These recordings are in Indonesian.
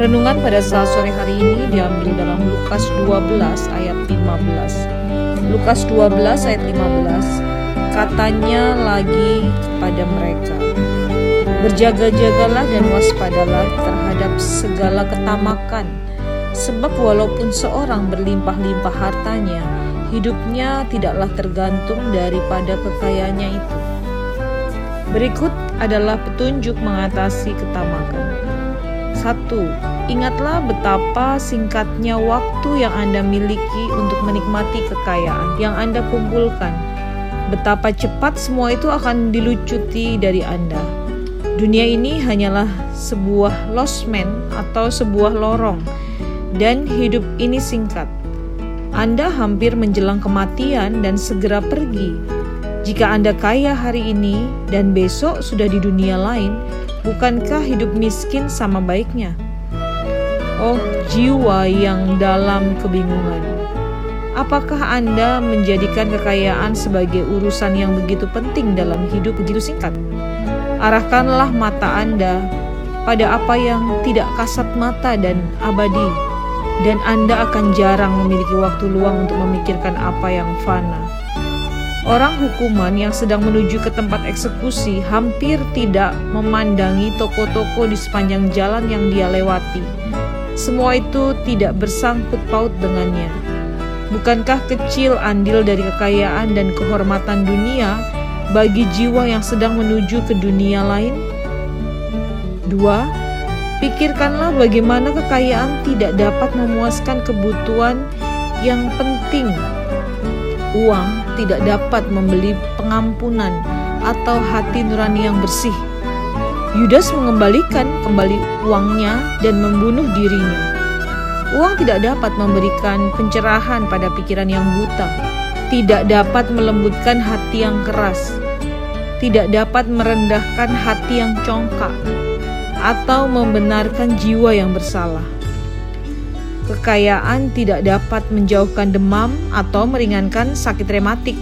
Renungan pada saat sore hari ini diambil dalam Lukas 12 ayat 15. Lukas 12 ayat 15 katanya lagi kepada mereka Berjaga-jagalah dan waspadalah terhadap segala ketamakan sebab walaupun seorang berlimpah-limpah hartanya hidupnya tidaklah tergantung daripada kekayaannya itu. Berikut adalah petunjuk mengatasi ketamakan. 1. Ingatlah betapa singkatnya waktu yang Anda miliki untuk menikmati kekayaan yang Anda kumpulkan. Betapa cepat semua itu akan dilucuti dari Anda. Dunia ini hanyalah sebuah losmen atau sebuah lorong, dan hidup ini singkat. Anda hampir menjelang kematian dan segera pergi. Jika Anda kaya hari ini dan besok sudah di dunia lain, Bukankah hidup miskin sama baiknya? Oh, jiwa yang dalam kebingungan. Apakah Anda menjadikan kekayaan sebagai urusan yang begitu penting dalam hidup begitu singkat? Arahkanlah mata Anda pada apa yang tidak kasat mata dan abadi, dan Anda akan jarang memiliki waktu luang untuk memikirkan apa yang fana. Orang hukuman yang sedang menuju ke tempat eksekusi hampir tidak memandangi toko-toko di sepanjang jalan yang dia lewati. Semua itu tidak bersangkut paut dengannya. Bukankah kecil andil dari kekayaan dan kehormatan dunia bagi jiwa yang sedang menuju ke dunia lain? Dua, pikirkanlah bagaimana kekayaan tidak dapat memuaskan kebutuhan yang penting Uang tidak dapat membeli pengampunan atau hati nurani yang bersih. Yudas mengembalikan kembali uangnya dan membunuh dirinya. Uang tidak dapat memberikan pencerahan pada pikiran yang buta, tidak dapat melembutkan hati yang keras, tidak dapat merendahkan hati yang congkak, atau membenarkan jiwa yang bersalah. Kekayaan tidak dapat menjauhkan demam atau meringankan sakit rematik.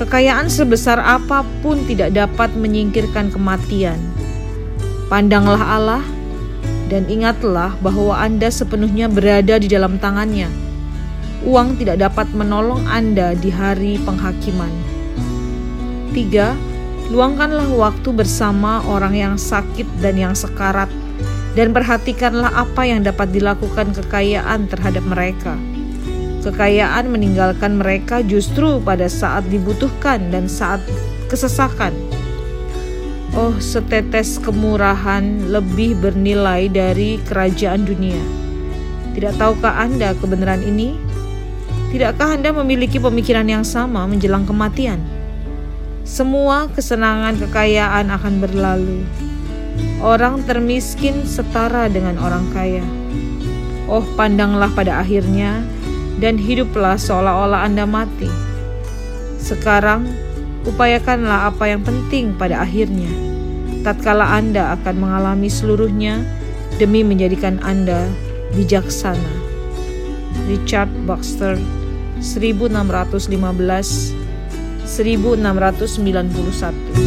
Kekayaan sebesar apa pun tidak dapat menyingkirkan kematian. Pandanglah Allah dan ingatlah bahwa Anda sepenuhnya berada di dalam tangannya. Uang tidak dapat menolong Anda di hari penghakiman. 3. Luangkanlah waktu bersama orang yang sakit dan yang sekarat dan perhatikanlah apa yang dapat dilakukan kekayaan terhadap mereka. Kekayaan meninggalkan mereka justru pada saat dibutuhkan dan saat kesesakan. Oh, setetes kemurahan lebih bernilai dari kerajaan dunia. Tidak tahukah Anda kebenaran ini? Tidakkah Anda memiliki pemikiran yang sama menjelang kematian? Semua kesenangan kekayaan akan berlalu, Orang termiskin setara dengan orang kaya. Oh, pandanglah pada akhirnya dan hiduplah seolah-olah Anda mati. Sekarang, upayakanlah apa yang penting pada akhirnya. Tatkala Anda akan mengalami seluruhnya demi menjadikan Anda bijaksana. Richard Baxter 1615 1691